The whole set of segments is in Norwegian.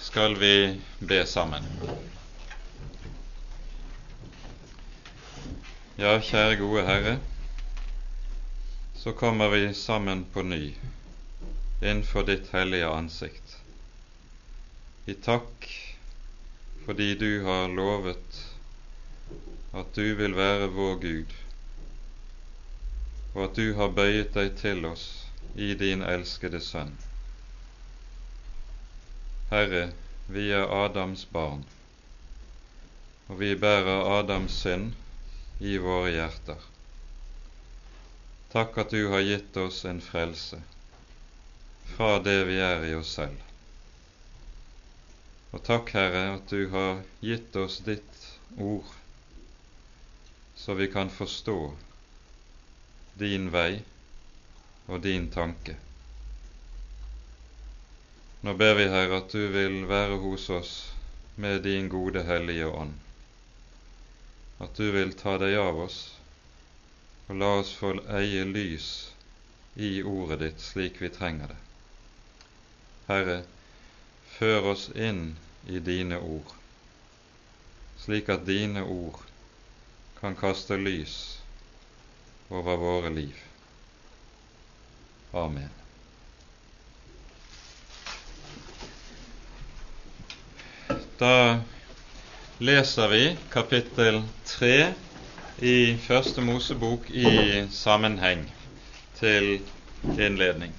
skal vi be sammen. Ja, kjære gode Herre, så kommer vi sammen på ny innenfor ditt hellige ansikt. I takk fordi du har lovet at du vil være vår Gud, og at du har bøyet deg til oss i din elskede Sønn. Herre, vi er Adams barn, og vi bærer Adams synd i våre hjerter. Takk at du har gitt oss en frelse fra det vi er i oss selv. Og takk, Herre, at du har gitt oss ditt ord, så vi kan forstå din vei og din tanke. Nå ber vi, Herre, at du vil være hos oss med din gode Hellige Ånd, at du vil ta deg av oss og la oss få eie lys i ordet ditt slik vi trenger det. Herre, før oss inn i dine ord, slik at dine ord kan kaste lys over våre liv. Amen. Da leser vi kapittel tre i Første Mosebok i sammenheng til innledning.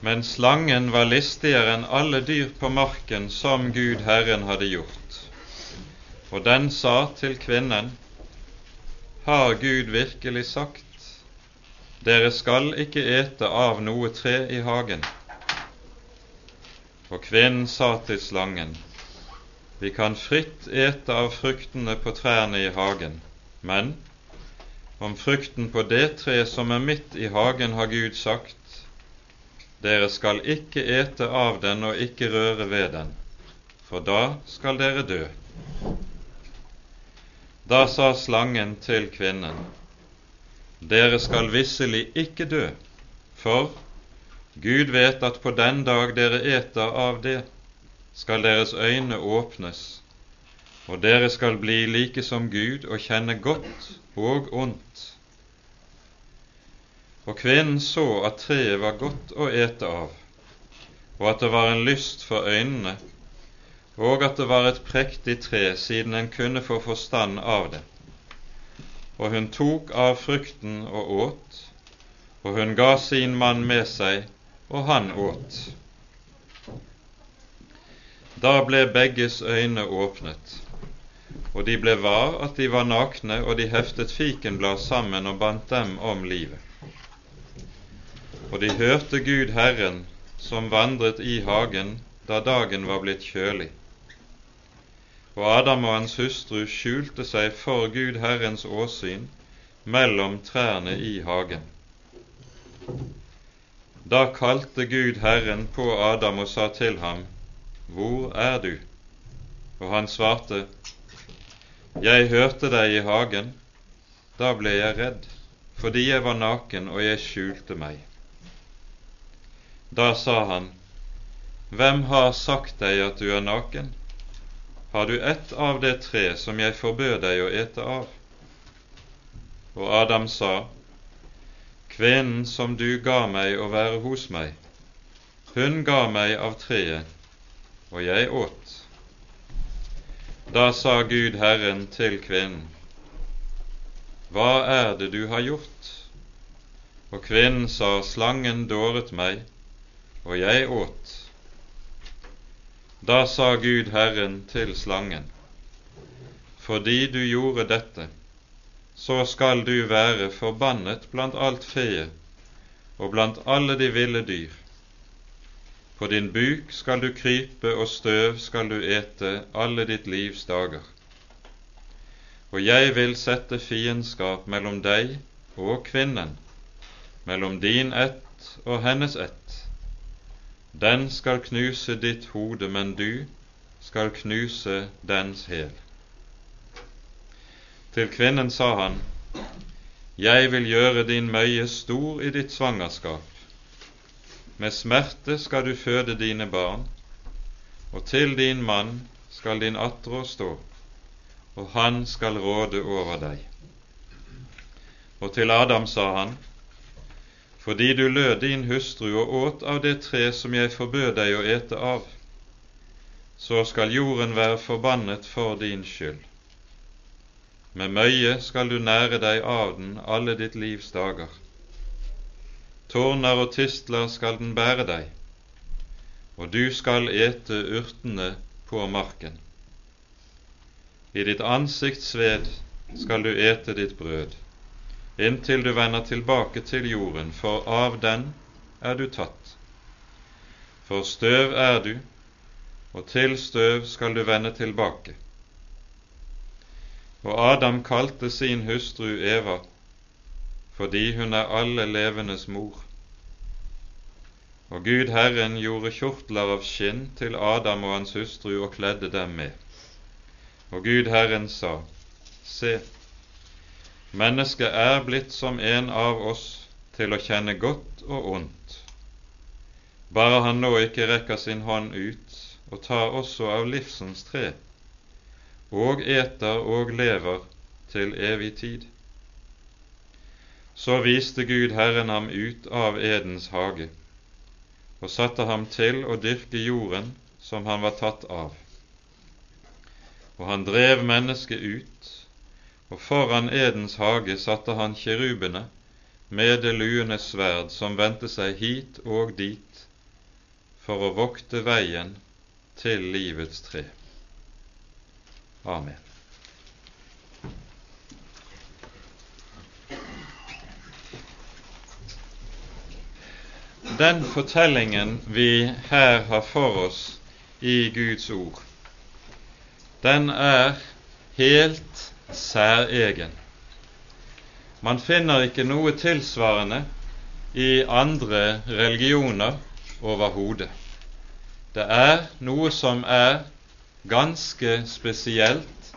Men slangen var listigere enn alle dyr på marken som Gud Herren hadde gjort. Og den sa til kvinnen, Har Gud virkelig sagt, dere skal ikke ete av noe tre i hagen? Og kvinnen sa til slangen, Vi kan fritt ete av fruktene på trærne i hagen, men om frukten på det tre som er midt i hagen, har Gud sagt, dere skal ikke ete av den og ikke røre ved den, for da skal dere dø. Da sa slangen til kvinnen, Dere skal visselig ikke dø, for Gud vet at på den dag dere eter av det, skal deres øyne åpnes, og dere skal bli like som Gud og kjenne godt og ondt. Og kvinnen så at treet var godt å ete av, og at det var en lyst for øynene, og at det var et prektig tre, siden en kunne få forstand av det. Og hun tok av frukten og åt, og hun ga sin mann med seg, og han åt. Da ble begges øyne åpnet, og de ble var at de var nakne, og de heftet fikenblad sammen og bandt dem om livet. Og de hørte Gud Herren som vandret i hagen da dagen var blitt kjølig og Adam og hans hustru skjulte seg for Gud Herrens åsyn mellom trærne i hagen. Da kalte Gud Herren på Adam og sa til ham, Hvor er du? Og han svarte, Jeg hørte deg i hagen. Da ble jeg redd, fordi jeg var naken og jeg skjulte meg. Da sa han, Hvem har sagt deg at du er naken? Har du ett av det tre som jeg forbød deg å ete av? Og Adam sa, Kvinnen som du ga meg å være hos meg, hun ga meg av treet, og jeg åt. Da sa Gud Herren til kvinnen, Hva er det du har gjort? Og kvinnen sa, Slangen dåret meg, og jeg åt. Da sa Gud Herren til slangen, fordi du gjorde dette, så skal du være forbannet blant alt feet og blant alle de ville dyr. På din buk skal du krype, og støv skal du ete alle ditt livs dager. Og jeg vil sette fiendskap mellom deg og kvinnen, mellom din ett og hennes ett den skal knuse ditt hode, men du skal knuse dens hæl. Til kvinnen sa han, Jeg vil gjøre din møye stor i ditt svangerskap. Med smerte skal du føde dine barn, og til din mann skal din attrå stå, og han skal råde over deg. Og til Adam sa han, fordi du lød din hustru og åt av det tre som jeg forbød deg å ete av, så skal jorden være forbannet for din skyld. Med møye skal du nære deg av den alle ditt livs dager. Tårner og tistler skal den bære deg, og du skal ete urtene på marken. I ditt ansikts sved skal du ete ditt brød inntil du vender tilbake til jorden, for av den er du tatt. For støv er du, og til støv skal du vende tilbake. Og Adam kalte sin hustru Eva, fordi hun er alle levendes mor. Og Gud Herren gjorde kjortler av skinn til Adam og hans hustru og kledde dem med. Og Gud Herren sa, Se, Mennesket er blitt som en av oss til å kjenne godt og ondt, bare han nå ikke rekker sin hånd ut og tar også av livsens tre, og eter og lever til evig tid. Så viste Gud Herren ham ut av Edens hage og satte ham til å dyrke jorden som han var tatt av. Og han drev mennesket ut og foran Edens hage satte han kirubene med det luende sverd som vendte seg hit og dit for å vokte veien til livets tre. Amen. Den fortellingen vi her har for oss i Guds ord, den er helt særegen. Man finner ikke noe tilsvarende i andre religioner overhodet. Det er noe som er ganske spesielt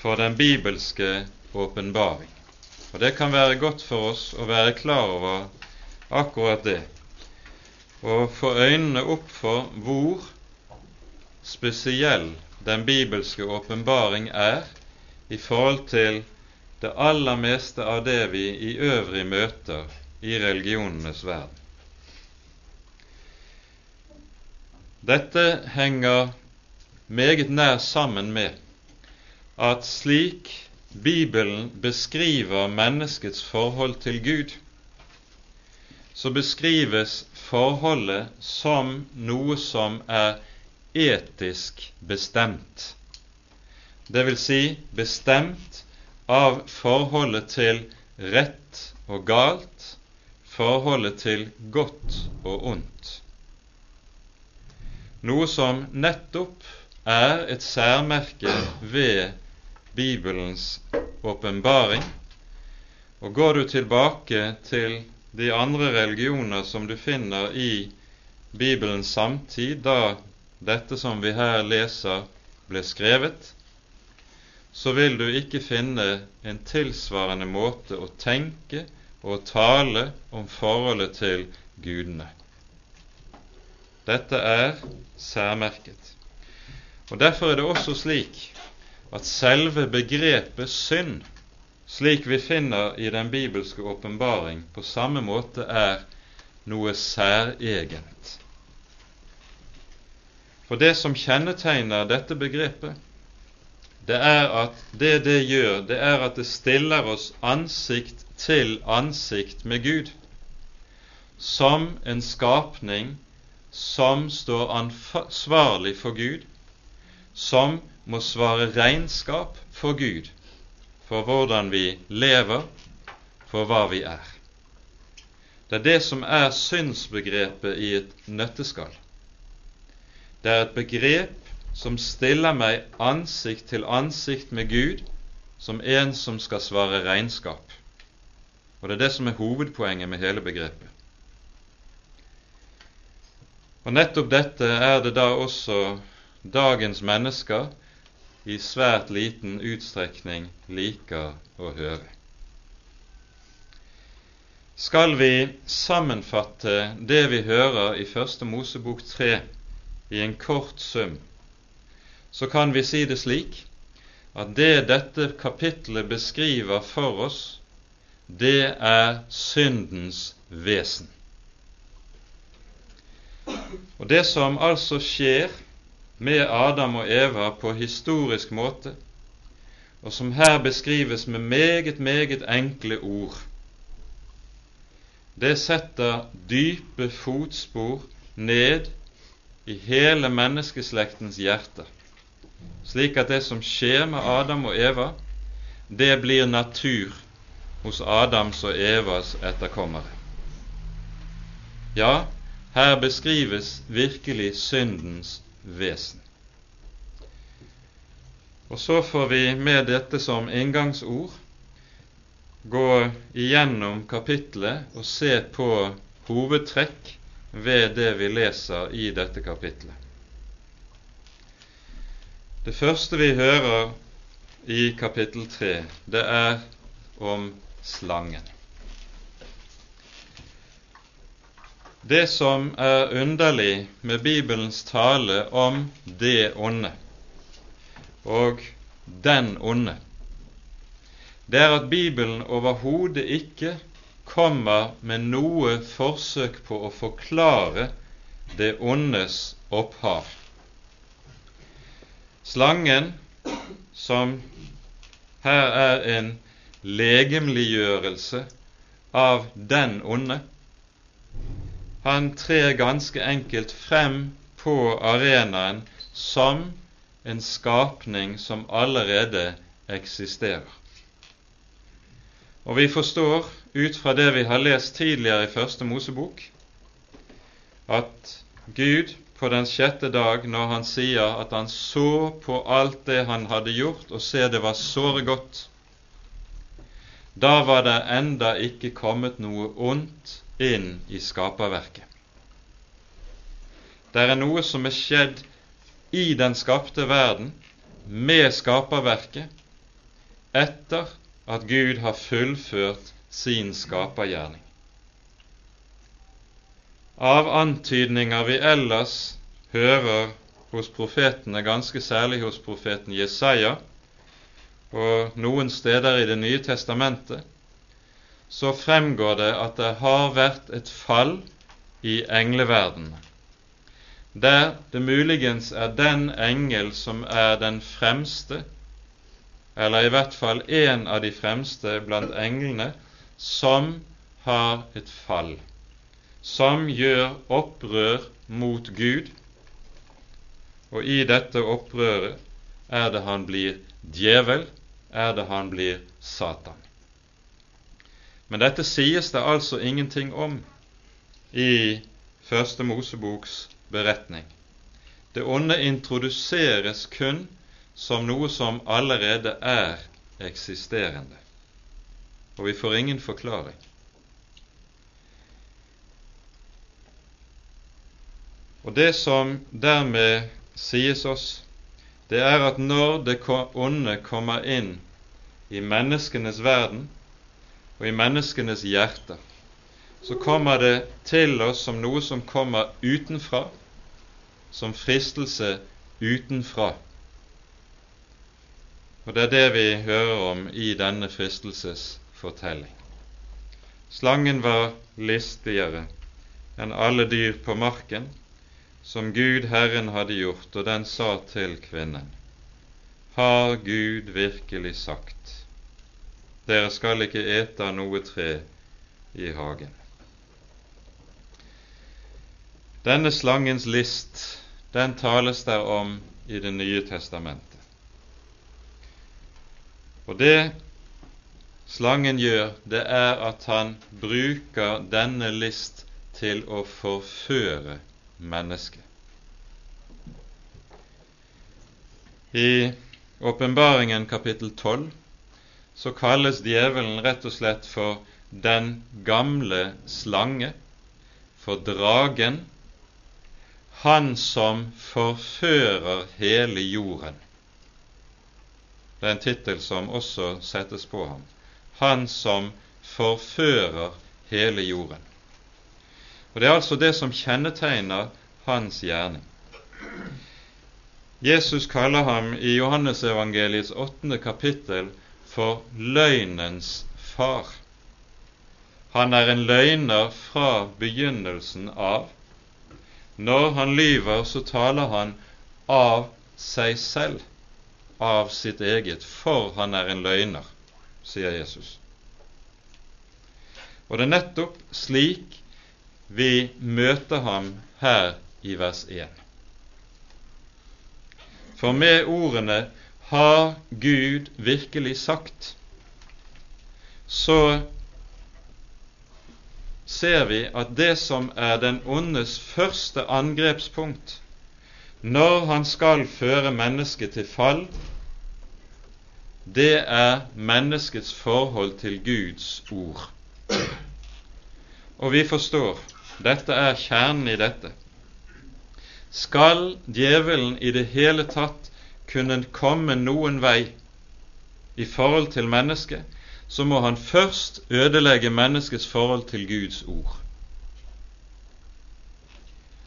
for den bibelske åpenbaring. Og Det kan være godt for oss å være klar over akkurat det, og få øynene opp for hvor spesiell den bibelske åpenbaring er i forhold til det aller meste av det vi i øvrig møter i religionenes verden. Dette henger meget nær sammen med at slik Bibelen beskriver menneskets forhold til Gud, så beskrives forholdet som noe som er etisk bestemt det vil si bestemt av forholdet til rett og galt, forholdet til godt og ondt. Noe som nettopp er et særmerke ved Bibelens åpenbaring. Og går du tilbake til de andre religioner som du finner i Bibelens samtid, da dette som vi her leser, ble skrevet, så vil du ikke finne en tilsvarende måte å tenke og tale om forholdet til gudene. Dette er særmerket. Og Derfor er det også slik at selve begrepet synd, slik vi finner i den bibelske åpenbaring, på samme måte er noe særegent. For det som kjennetegner dette begrepet, det er at det det gjør, det er at det stiller oss ansikt til ansikt med Gud som en skapning som står ansvarlig for Gud, som må svare regnskap for Gud for hvordan vi lever, for hva vi er. Det er det som er synsbegrepet i et nøtteskall. Det er et begrep som stiller meg ansikt til ansikt med Gud som en som skal svare regnskap. Og det er det som er hovedpoenget med hele begrepet. Og nettopp dette er det da også dagens mennesker i svært liten utstrekning liker å høre. Skal vi sammenfatte det vi hører i Første Mosebok 3 i en kort sum, så kan vi si det slik at det dette kapitlet beskriver for oss, det er syndens vesen. Og Det som altså skjer med Adam og Eva på historisk måte, og som her beskrives med meget, meget enkle ord, det setter dype fotspor ned i hele menneskeslektens hjerte, slik at det som skjer med Adam og Eva, det blir natur hos Adams og Evas etterkommere. Ja, her beskrives virkelig syndens vesen. Og så får vi med dette som inngangsord gå igjennom kapitlet og se på hovedtrekk ved det vi leser i dette kapitlet. Det første vi hører i kapittel 3, det er om slangen. Det som er underlig med Bibelens tale om det onde og den onde, det er at Bibelen overhodet ikke kommer med noe forsøk på å forklare det ondes opphav. Slangen, som her er en legemliggjørelse av den onde, han trer ganske enkelt frem på arenaen som en skapning som allerede eksisterer. Og vi forstår ut fra det vi har lest tidligere i Første Mosebok, at Gud på den sjette dag, når han sier at han så på alt det han hadde gjort, og se det var såre godt, da var det enda ikke kommet noe ondt inn i skaperverket. Det er noe som er skjedd i den skapte verden med skaperverket etter at Gud har fullført sin skapergjerning. Av antydninger vi ellers hører hos profetene, ganske særlig hos profeten Jesaja, og noen steder i Det nye testamentet, så fremgår det at det har vært et fall i engleverdenen, der det muligens er den engel som er den fremste eller i hvert fall en av de fremste blant englene, som har et fall, som gjør opprør mot Gud, og i dette opprøret er det han blir djevel, er det han blir Satan. Men dette sies det altså ingenting om i Første Moseboks beretning. Det onde introduseres kun som noe som allerede er eksisterende, og vi får ingen forklaring. Og Det som dermed sies oss, det er at når det onde kommer inn i menneskenes verden og i menneskenes hjerter, så kommer det til oss som noe som kommer utenfra, som fristelse utenfra. Og det er det vi hører om i denne fristelsesfortelling. Slangen var listigere enn alle dyr på marken, som Gud Herren hadde gjort, og den sa til kvinnen, Har Gud virkelig sagt, dere skal ikke ete av noe tre i hagen? Denne slangens list, den tales der om i Det nye testamentet. Og det slangen gjør, det er at han bruker denne list til å forføre mennesket. I Åpenbaringen kapittel 12 så kalles djevelen rett og slett for den gamle slange, for dragen, han som forfører hele jorden. Det er en tittel som også settes på ham. Han som forfører hele jorden. Og Det er altså det som kjennetegner hans gjerning. Jesus kaller ham i Johannesevangeliets åttende kapittel for løgnens far. Han er en løgner fra begynnelsen av. Når han lyver, så taler han av seg selv, av sitt eget, for han er en løgner, sier Jesus. Og det er nettopp slik vi møter ham her i vers 1. For med ordene 'Har Gud virkelig sagt', så ser vi at det som er den ondes første angrepspunkt når han skal føre mennesket til fall, det er menneskets forhold til Guds ord. Og vi forstår dette er kjernen i dette. Skal djevelen i det hele tatt kunne komme noen vei i forhold til mennesket, så må han først ødelegge menneskets forhold til Guds ord.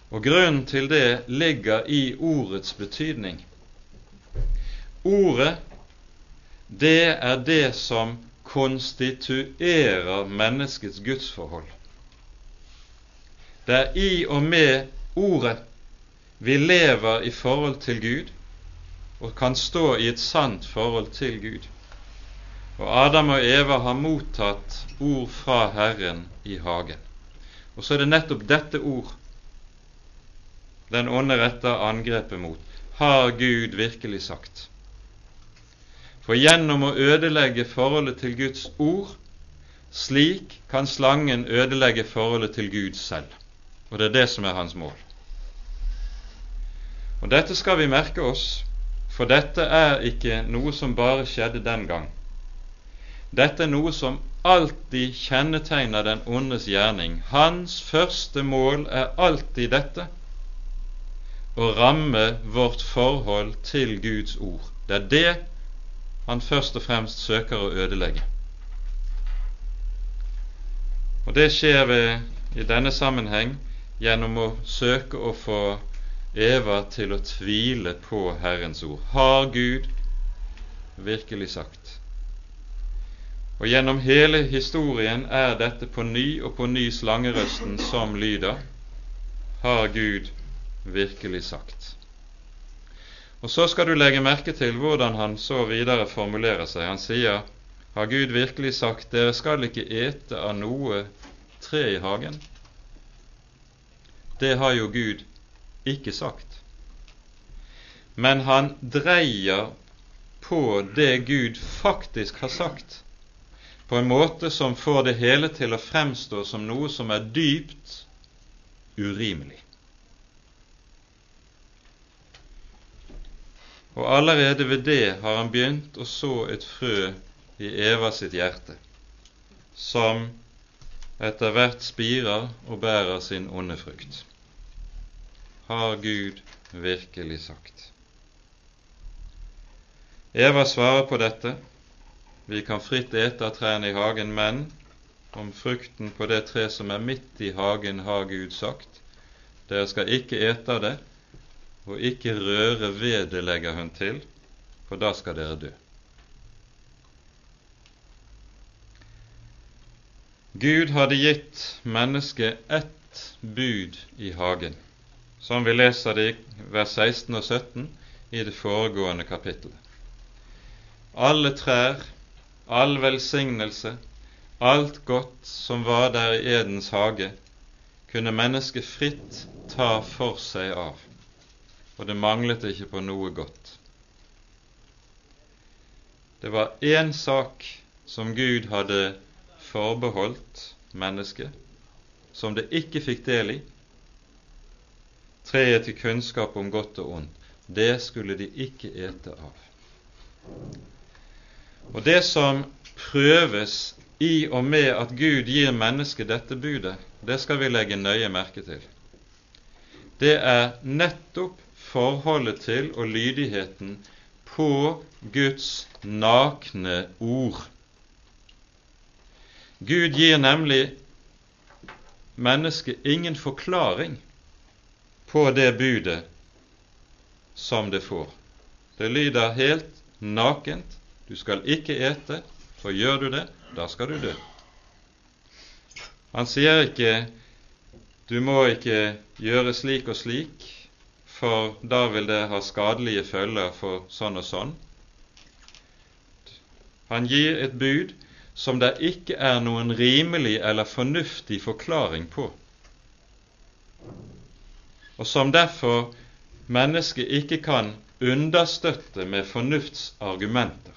Og Grunnen til det ligger i ordets betydning. Ordet, det er det som konstituerer menneskets gudsforhold. Det er i og med Ordet vi lever i forhold til Gud og kan stå i et sant forhold til Gud. Og Adam og Eva har mottatt ord fra Herren i hagen. Og så er det nettopp dette ord den onde retter angrepet mot. Har Gud virkelig sagt? For gjennom å ødelegge forholdet til Guds ord, slik kan slangen ødelegge forholdet til Gud selv. Og det er det som er hans mål. Og Dette skal vi merke oss, for dette er ikke noe som bare skjedde den gang. Dette er noe som alltid kjennetegner den ondes gjerning. Hans første mål er alltid dette å ramme vårt forhold til Guds ord. Det er det han først og fremst søker å ødelegge. Og det skjer ved, i denne sammenheng gjennom å søke å få Eva til å tvile på Herrens ord. Har Gud virkelig sagt? Og gjennom hele historien er dette på ny og på ny slangerøsten som lyder Har Gud virkelig sagt? Og så skal du legge merke til hvordan han så videre formulerer seg. Han sier Har Gud virkelig sagt dere skal ikke ete av noe tre i hagen? Det har jo Gud ikke sagt. Men han dreier på det Gud faktisk har sagt, på en måte som får det hele til å fremstå som noe som er dypt urimelig. Og allerede ved det har han begynt å så et frø i Eva sitt hjerte, som etter hvert spirer og bærer sin onde frukt har Gud virkelig sagt? Eva svarer på dette. Vi kan fritt ete av trærne i hagen, men om frukten på det tre som er midt i hagen, har Gud sagt, dere skal ikke ete av det, og ikke røre ved det, legger hun til, for da skal dere dø. Gud hadde gitt mennesket ett bud i hagen som vi leser det i vers 16 og 17 i det foregående kapittelet. Alle trær, all velsignelse, alt godt som var der i Edens hage, kunne mennesket fritt ta for seg av, og det manglet ikke på noe godt. Det var én sak som Gud hadde forbeholdt mennesket, som det ikke fikk del i, treet til kunnskap om godt og ondt, det skulle de ikke ete av. Og det som prøves i og med at Gud gir mennesket dette budet, det skal vi legge nøye merke til. Det er nettopp forholdet til og lydigheten på Guds nakne ord. Gud gir nemlig mennesket ingen forklaring på det budet som det får. Det lyder helt nakent. Du skal ikke ete, for gjør du det, da skal du dø. Han sier ikke du må ikke gjøre slik og slik, for da vil det ha skadelige følger for sånn og sånn. Han gir et bud som det ikke er noen rimelig eller fornuftig forklaring på, og som derfor mennesket ikke kan understøtte med fornuftsargumenter.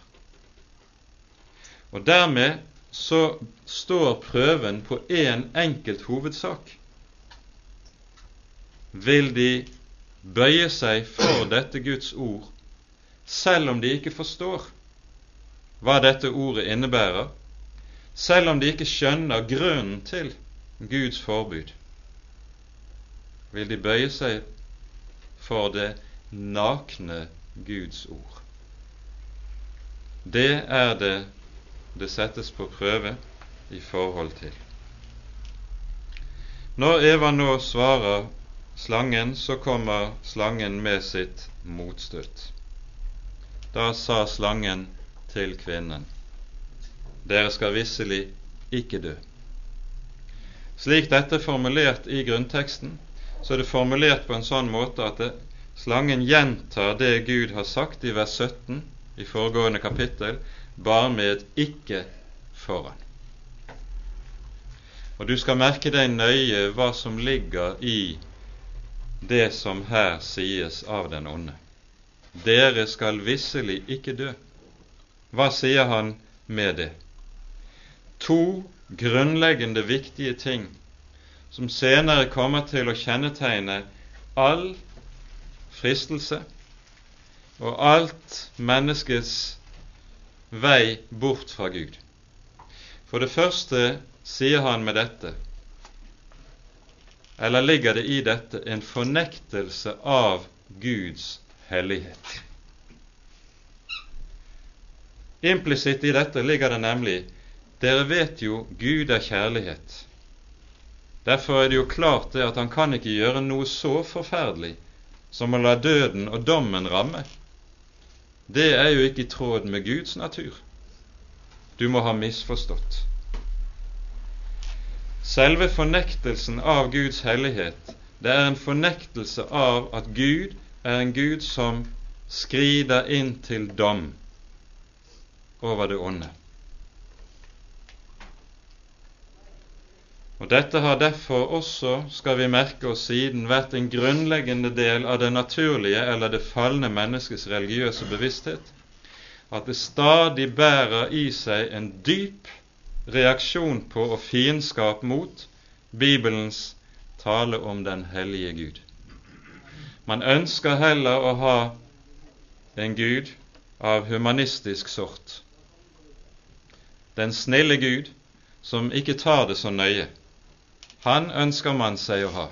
Og dermed så står prøven på én en enkelt hovedsak vil de bøye seg for dette Guds ord, selv om de ikke forstår hva dette ordet innebærer, selv om de ikke skjønner grunnen til Guds forbud, vil de bøye seg for det nakne Guds ord. Det er det det settes på prøve i forhold til. Når Eva nå svarer slangen, så kommer slangen med sitt motstøt. Da sa slangen til kvinnen, dere skal visselig ikke dø. Slik dette er formulert i grunnteksten, så er det formulert på en sånn måte at det, slangen gjentar det Gud har sagt i vers 17 i foregående kapittel, bare med et 'ikke' foran. Og du skal merke deg nøye hva som ligger i det som her sies av den onde. Dere skal visselig ikke dø. Hva sier han med det? To grunnleggende viktige ting som senere kommer til å kjennetegne all fristelse og alt menneskets vei bort fra Gud. For det første sier han med dette, eller ligger det i dette, en fornektelse av Guds hellighet. Implisitt i dette ligger det nemlig dere vet jo Gud er kjærlighet. Derfor er det jo klart det at han kan ikke gjøre noe så forferdelig som å la døden og dommen ramme. Det er jo ikke i tråd med Guds natur. Du må ha misforstått. Selve fornektelsen av Guds hellighet, det er en fornektelse av at Gud er en Gud som skrider inn til dom over det onde. Og Dette har derfor også, skal vi merke oss siden, vært en grunnleggende del av det naturlige eller det falne menneskets religiøse bevissthet, at det stadig bærer i seg en dyp reaksjon på og fiendskap mot Bibelens tale om den hellige Gud. Man ønsker heller å ha en Gud av humanistisk sort. Den snille Gud som ikke tar det så nøye. Han ønsker man seg å ha.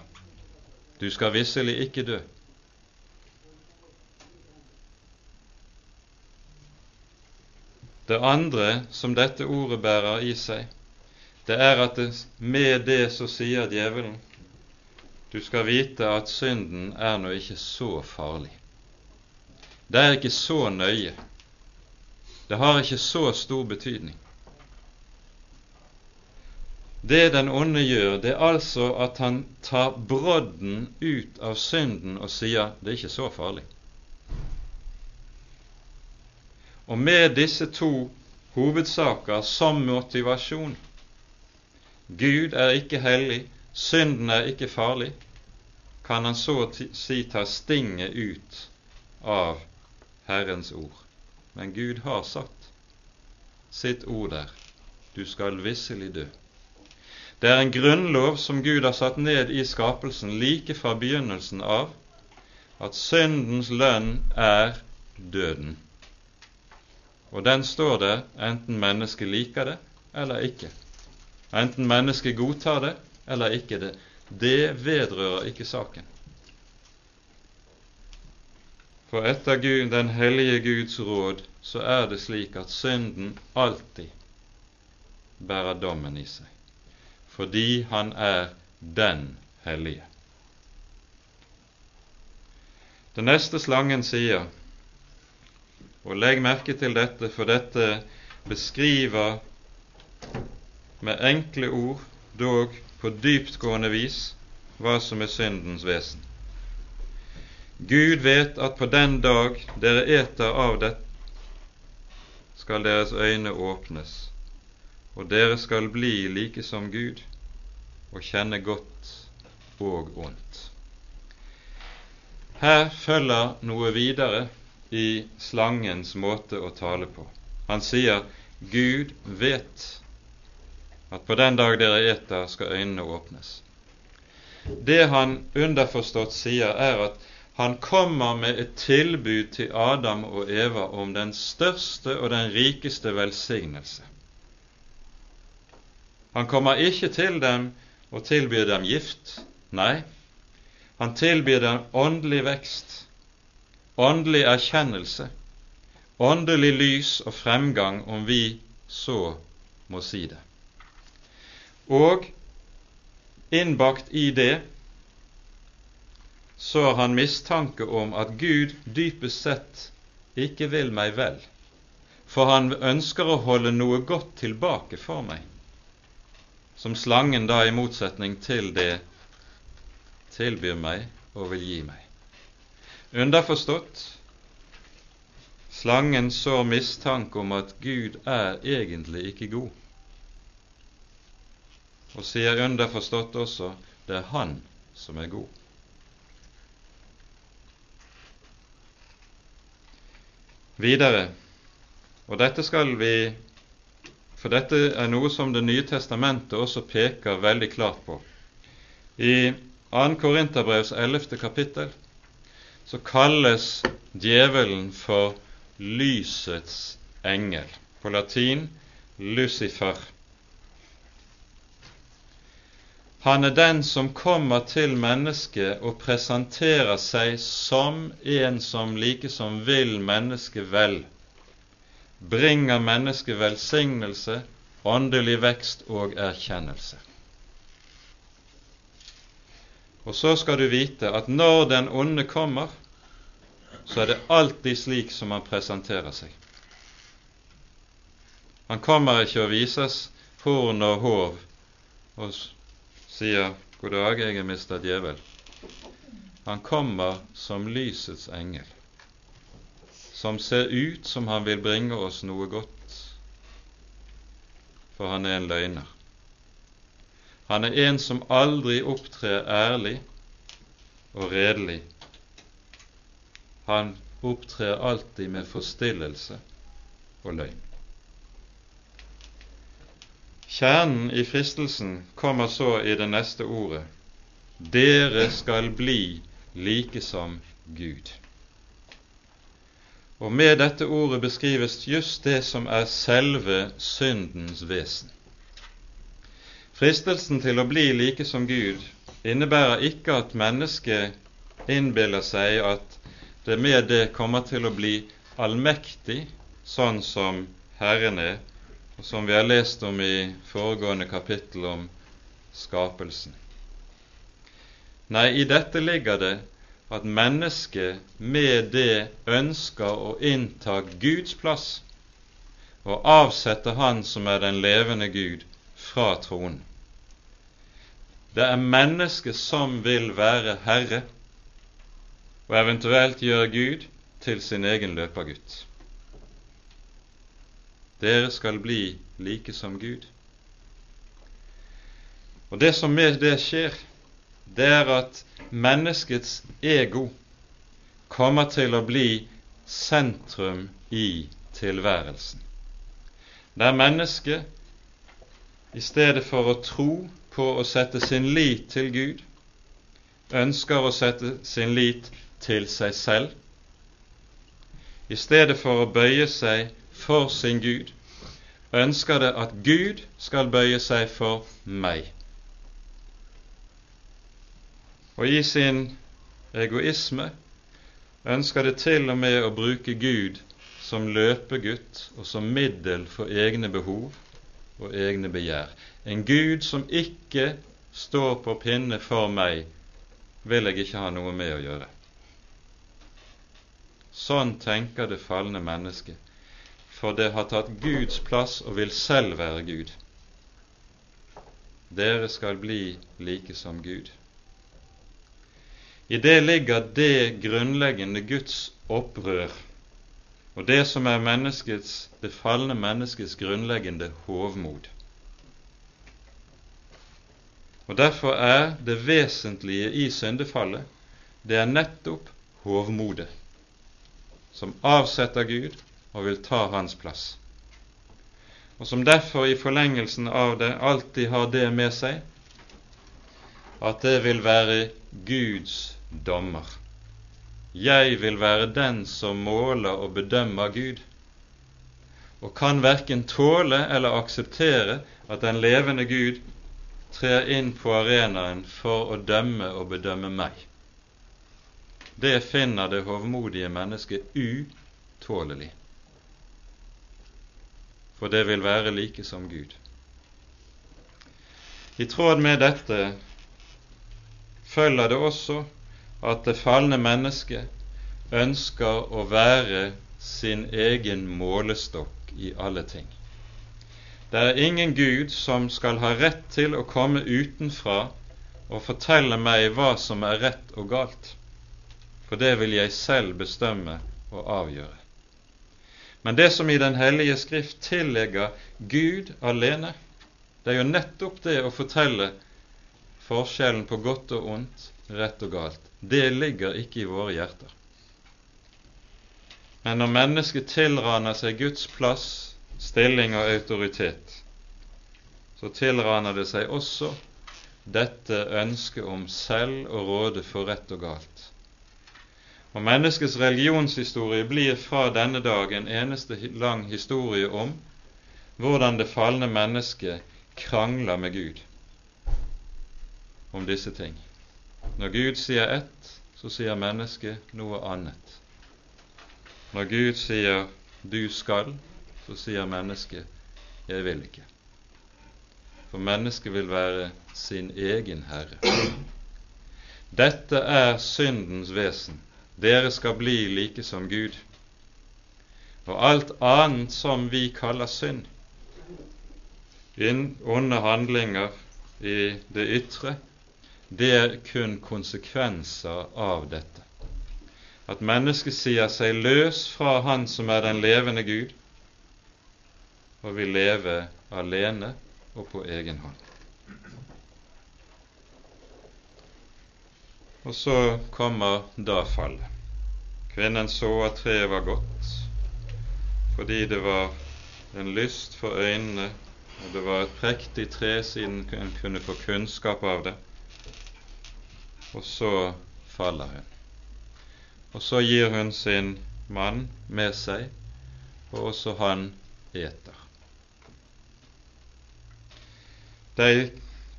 Du skal visselig ikke dø. Det andre som dette ordet bærer i seg, det er at det, med det så sier djevelen du skal vite at synden er nå ikke så farlig. Det er ikke så nøye. Det har ikke så stor betydning. Det den onde gjør, det er altså at han tar brodden ut av synden og sier det er ikke så farlig. Og med disse to hovedsaker som motivasjon Gud er ikke hellig, synden er ikke farlig, kan han så si ta stinget ut av Herrens ord. Men Gud har satt sitt ord der. Du skal visselig dø. Det er en grunnlov som Gud har satt ned i skapelsen like fra begynnelsen av, at syndens lønn er døden. Og den står der enten mennesket liker det eller ikke. Enten mennesket godtar det eller ikke det. Det vedrører ikke saken. For etter Gud, den hellige Guds råd så er det slik at synden alltid bærer dommen i seg, fordi han er den hellige. Den neste slangen sier, og legg merke til dette, for dette beskriver med enkle ord, dog på dyptgående vis, hva som er syndens vesen. Gud vet at på den dag dere eter av dette, skal deres øyne åpnes, og dere skal bli like som Gud og kjenne godt og ondt. Her følger noe videre i slangens måte å tale på. Han sier Gud vet at på den dag dere eter, skal øynene åpnes. Det han underforstått sier, er at han kommer med et tilbud til Adam og Eva om den største og den rikeste velsignelse. Han kommer ikke til dem og tilbyr dem gift. Nei, han tilbyr dem åndelig vekst, åndelig erkjennelse, åndelig lys og fremgang, om vi så må si det. Og Innbakt i det så har han mistanke om at Gud dypest sett ikke vil meg vel, for han ønsker å holde noe godt tilbake for meg, som slangen da i motsetning til det tilbyr meg og vil gi meg. Underforstått slangen sår mistanke om at Gud er egentlig ikke god og sier underforstått også det er Han som er god. Videre, og dette skal vi For dette er noe som Det nye testamentet også peker veldig klart på. I 2. Korinterbrevs 11. kapittel så kalles djevelen for lysets engel, på latin Lucifer. Han er den som kommer til mennesket og presenterer seg som en som like som vil mennesket vel, bringer mennesket velsignelse, åndelig vekst og erkjennelse. Og så skal du vite at når den onde kommer, så er det alltid slik som han presenterer seg. Han kommer ikke og vises horn og hov og sier 'God dag, jeg er mistet djevel'. Han kommer som lysets engel, som ser ut som han vil bringe oss noe godt, for han er en løgner. Han er en som aldri opptrer ærlig og redelig. Han opptrer alltid med forstillelse og løgn. Kjernen i fristelsen kommer så i det neste ordet. Dere skal bli like som Gud. Og med dette ordet beskrives just det som er selve syndens vesen. Fristelsen til å bli like som Gud innebærer ikke at mennesket innbiller seg at det med det kommer til å bli allmektig, sånn som Herren er, og som vi har lest om i foregående kapittel om skapelsen. Nei, i dette ligger det at mennesket med det ønsker å innta Guds plass og avsette Han som er den levende Gud, fra tronen. Det er mennesket som vil være herre, og eventuelt gjøre Gud til sin egen løpergutt. Dere skal bli like som Gud. Og det som med det skjer, det er at menneskets ego kommer til å bli sentrum i tilværelsen. Der mennesket, i stedet for å tro på å sette sin lit til Gud, ønsker å sette sin lit til seg selv. I stedet for å bøye seg for sin Gud, ønsker det at Gud skal bøye seg for meg. Og i sin egoisme ønsker det til og med å bruke Gud som løpegutt og som middel for egne behov og egne begjær. En Gud som ikke står på pinne for meg, vil jeg ikke ha noe med å gjøre. Sånn tenker det falne mennesket, for det har tatt Guds plass og vil selv være Gud. Dere skal bli like som Gud. I det ligger det grunnleggende Guds opprør og det som er det falne menneskets grunnleggende hovmod. Og Derfor er det vesentlige i syndefallet det er nettopp hovmodet, som avsetter Gud og vil ta hans plass, og som derfor i forlengelsen av det alltid har det med seg at det vil være Guds dommer. Jeg vil være den som måler og bedømmer Gud, og kan verken tåle eller akseptere at den levende Gud trer inn på arenaen for å dømme og bedømme meg. Det finner det hovmodige mennesket utålelig, for det vil være like som Gud. I tråd med dette følger det også at det falne mennesket ønsker å være sin egen målestokk i alle ting. Det er ingen Gud som skal ha rett til å komme utenfra og fortelle meg hva som er rett og galt, for det vil jeg selv bestemme og avgjøre. Men det som i Den hellige Skrift tillegger Gud alene, det er jo nettopp det å fortelle forskjellen på godt og ondt, rett og galt, det ligger ikke i våre hjerter. Men når mennesket tilraner seg Guds plass, stilling og autoritet, så tilraner det seg også dette ønsket om selv å råde for rett og galt. Og Menneskets religionshistorie blir fra denne dag en eneste lang historie om hvordan det falne mennesket krangler med Gud om disse ting. Når Gud sier ett, så sier mennesket noe annet. Når Gud sier 'du skal', så sier mennesket 'jeg vil ikke'. For mennesket vil være sin egen herre. Dette er syndens vesen. Dere skal bli like som Gud. Og alt annet som vi kaller synd, onde handlinger i det ytre, det er kun konsekvenser av dette. At mennesket sier seg løs fra Han som er den levende Gud, og vil leve alene og på egen hånd. Og så kommer da fallet. Kvinnen så at treet var godt, fordi det var en lyst for øynene, og det var et prektig tre siden hun kunne få kunnskap av det og så faller hun. Og så gir hun sin mann med seg, og også han eter. Det er i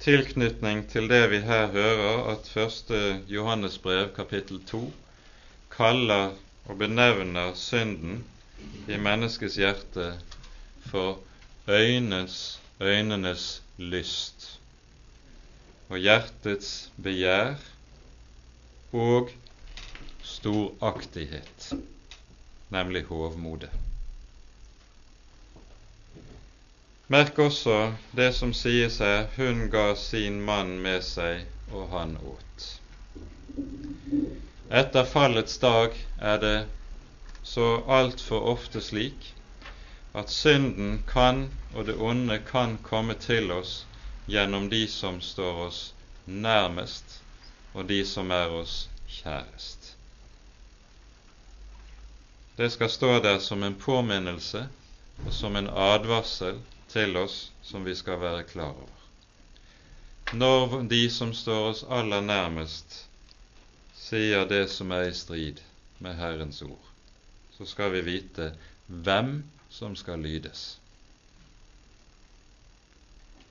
tilknytning til det vi her hører, at første Johannesbrev kapittel 2 kaller og benevner synden i menneskets hjerte for øynes, øynenes lyst og hjertets begjær og storaktighet, nemlig hovmode. Merk også det som sies her hun ga sin mann med seg, og han åt. Etter fallets dag er det så altfor ofte slik at synden kan, og det onde kan komme til oss gjennom de som står oss nærmest, og de som er oss kjærest. Det skal stå der som en påminnelse og som en advarsel til oss som vi skal være klar over. Når de som står oss aller nærmest, sier det som er i strid med Herrens ord, så skal vi vite hvem som skal lydes.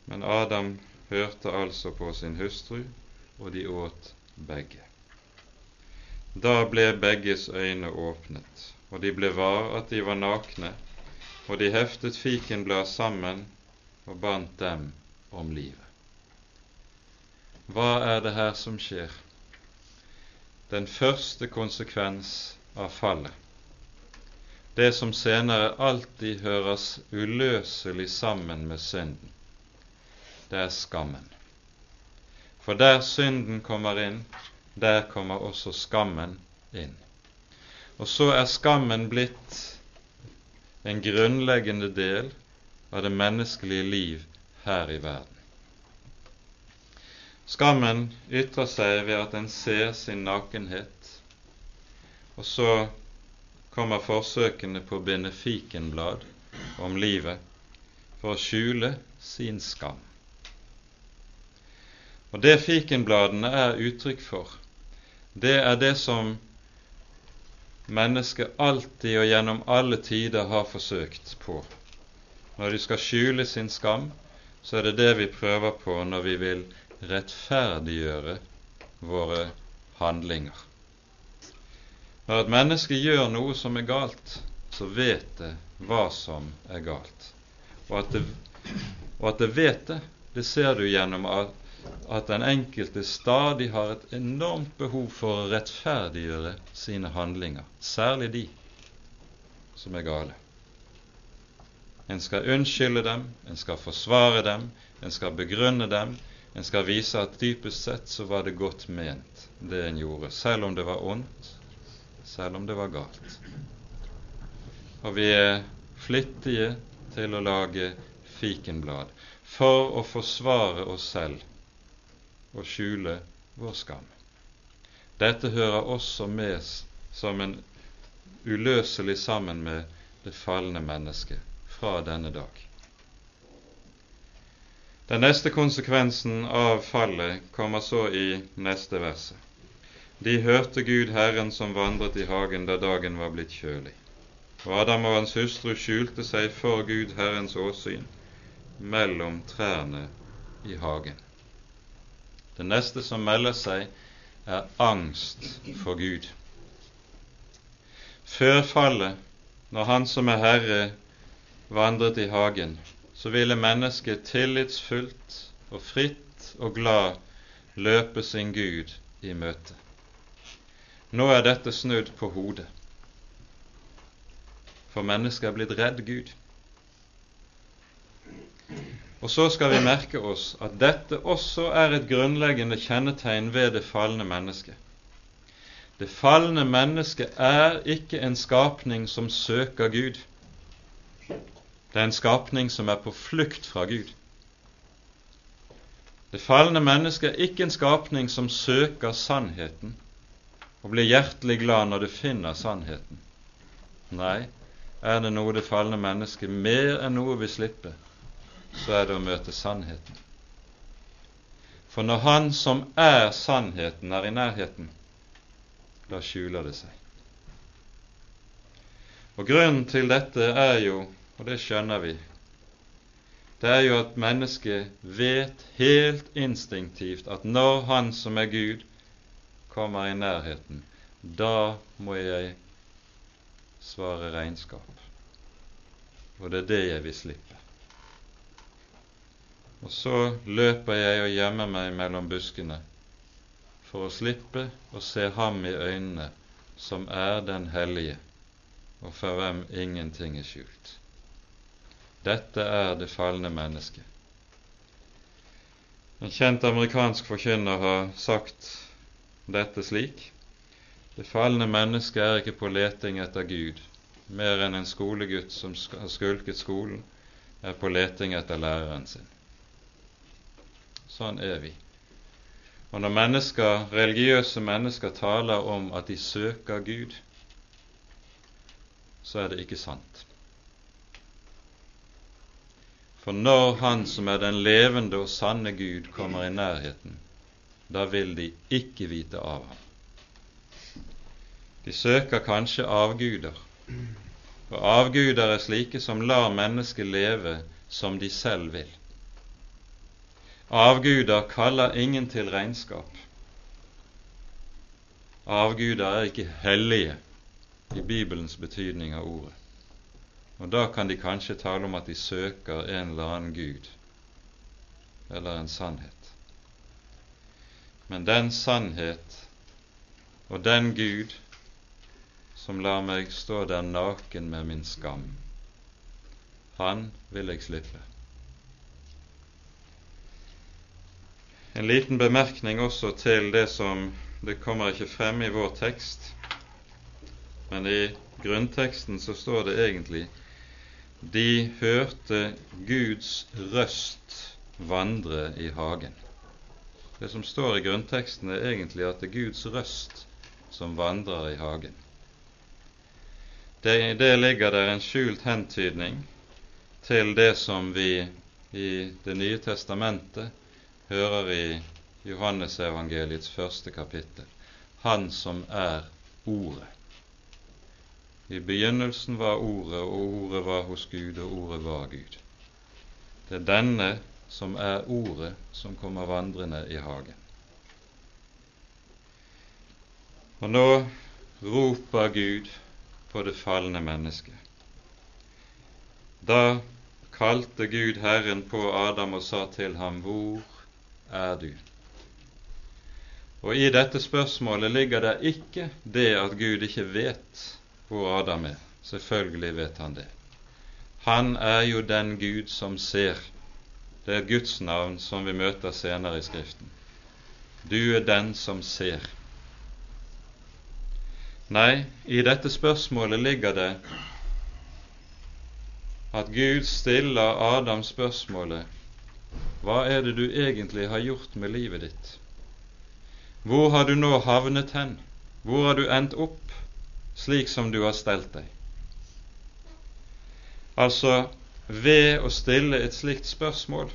Men Adam hørte altså på sin hustru, og de åt begge. Da ble begges øyne åpnet, og de ble var at de var nakne, og de heftet fikenblad sammen og bandt dem om livet. Hva er det her som skjer? Den første konsekvens av fallet, det som senere alltid høres uløselig sammen med synden, det er skammen. For der synden kommer inn, der kommer også skammen inn. Og så er skammen blitt en grunnleggende del av det menneskelige liv her i verden. Skammen ytrer seg ved at en ser sin nakenhet, og så kommer forsøkene på å binde fikenblad om livet for å skjule sin skam. Og det fikenbladene er uttrykk for, det er det som mennesket alltid og gjennom alle tider har forsøkt på. Når de skal skjule sin skam, så er det det vi prøver på når vi vil rettferdiggjøre våre handlinger. Når et menneske gjør noe som er galt, så vet det hva som er galt. Og at det, og at det vet det, det ser du gjennom at den enkelte stadig har et enormt behov for å rettferdiggjøre sine handlinger, særlig de som er gale. En skal unnskylde dem, en skal forsvare dem, en skal begrunne dem, en skal vise at dypest sett så var det godt ment, det en gjorde, selv om det var ondt, selv om det var galt. Og vi er flittige til å lage fikenblad for å forsvare oss selv og skjule vår skam. Dette hører også med som en uløselig sammen med det falne mennesket fra denne dag. Den neste konsekvensen av fallet kommer så i neste verset. De hørte Gud Herren som vandret i hagen da dagen var blitt kjølig. Og Adam og hans hustru skjulte seg for Gud Herrens åsyn mellom trærne i hagen. Det neste som melder seg, er angst for Gud. Før fallet, når Han som er Herre, vandret i hagen, så ville mennesket tillitsfullt og fritt og glad løpe sin Gud i møte. Nå er dette snudd på hodet, for mennesket er blitt redd Gud. Og så skal vi merke oss at dette også er et grunnleggende kjennetegn ved det falne mennesket. Det falne mennesket er ikke en skapning som søker Gud. Det er en skapning som er på flukt fra Gud. Det falne mennesket er ikke en skapning som søker sannheten og blir hjertelig glad når det finner sannheten. Nei, er det noe det falne mennesket mer enn noe vil slippe, så er det å møte sannheten. For når Han som er sannheten, er i nærheten, da skjuler det seg. Og Grunnen til dette er jo, og det skjønner vi, det er jo at mennesket vet helt instinktivt at når Han som er Gud, kommer i nærheten, da må jeg svare regnskap. Og det er det jeg vil slippe. Og så løper jeg og gjemmer meg mellom buskene for å slippe å se ham i øynene som er den hellige, og for hvem ingenting er skjult. Dette er det falne mennesket. En kjent amerikansk forkynner har sagt dette slik Det falne mennesket er ikke på leting etter Gud, mer enn en skolegutt som har skulket skolen, er på leting etter læreren sin. Sånn er vi. Og når mennesker, religiøse mennesker taler om at de søker Gud, så er det ikke sant. For når Han som er den levende og sanne Gud, kommer i nærheten, da vil de ikke vite av ham. De søker kanskje avguder, og avguder er slike som lar mennesket leve som de selv vil. Avguder kaller ingen til regnskap. avguder er ikke hellige i Bibelens betydning av ordet. Og da kan de kanskje tale om at de søker en eller annen gud eller en sannhet. Men den sannhet og den Gud som lar meg stå der naken med min skam, han vil jeg slippe. En liten bemerkning også til det som det kommer ikke frem i vår tekst, men i grunnteksten så står det egentlig de hørte Guds røst vandre i hagen. Det som står i grunnteksten, er egentlig at det er Guds røst som vandrer i hagen. Det, det ligger der en skjult hentydning til det som vi i Det nye testamentet hører i Johannesevangeliets første kapittel. Han som er Ordet. I begynnelsen var Ordet, og Ordet var hos Gud, og Ordet var Gud. Det er denne som er Ordet, som kommer vandrende i hagen. Og nå roper Gud på det falne mennesket. Da kalte Gud Herren på Adam og sa til ham, Hvor er du? Og i dette spørsmålet ligger det ikke det at Gud ikke vet hvor Adam er. Selvfølgelig vet han det. Han er jo den Gud som ser. Det er Guds navn som vi møter senere i Skriften. Du er den som ser. Nei, i dette spørsmålet ligger det at Gud stiller Adam spørsmålet hva er det du egentlig har gjort med livet ditt? Hvor har du nå havnet hen? Hvor har du endt opp slik som du har stelt deg? Altså, ved å stille et slikt spørsmål,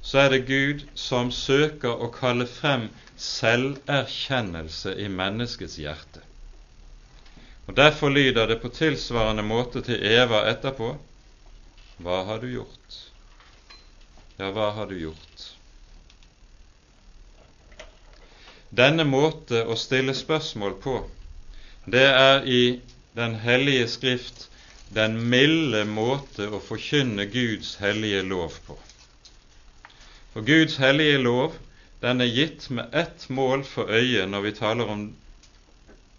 så er det Gud som søker å kalle frem selverkjennelse i menneskets hjerte. Og Derfor lyder det på tilsvarende måte til Eva etterpå Hva har du gjort? Ja, hva har du gjort? Denne måte å stille spørsmål på, det er i Den hellige Skrift den milde måte å forkynne Guds hellige lov på. For Guds hellige lov, den er gitt med ett mål for øyet når vi taler om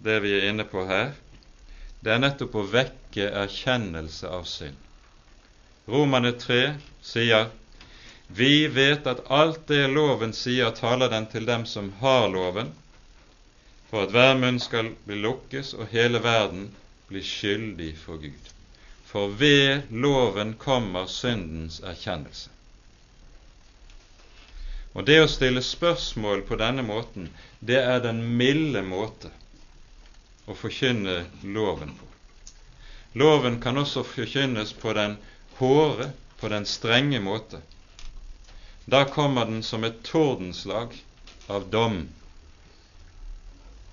det vi er inne på her. Det er nettopp å vekke erkjennelse av synd. Romane 3 sier vi vet at alt det loven sier, taler den til dem som har loven, for at hver munn skal bli lukkes og hele verden bli skyldig for Gud. For ved loven kommer syndens erkjennelse. Og det å stille spørsmål på denne måten, det er den milde måte å forkynne loven på. Loven kan også forkynnes på den hårde, på den strenge måte. Da kommer den som et tordenslag av dom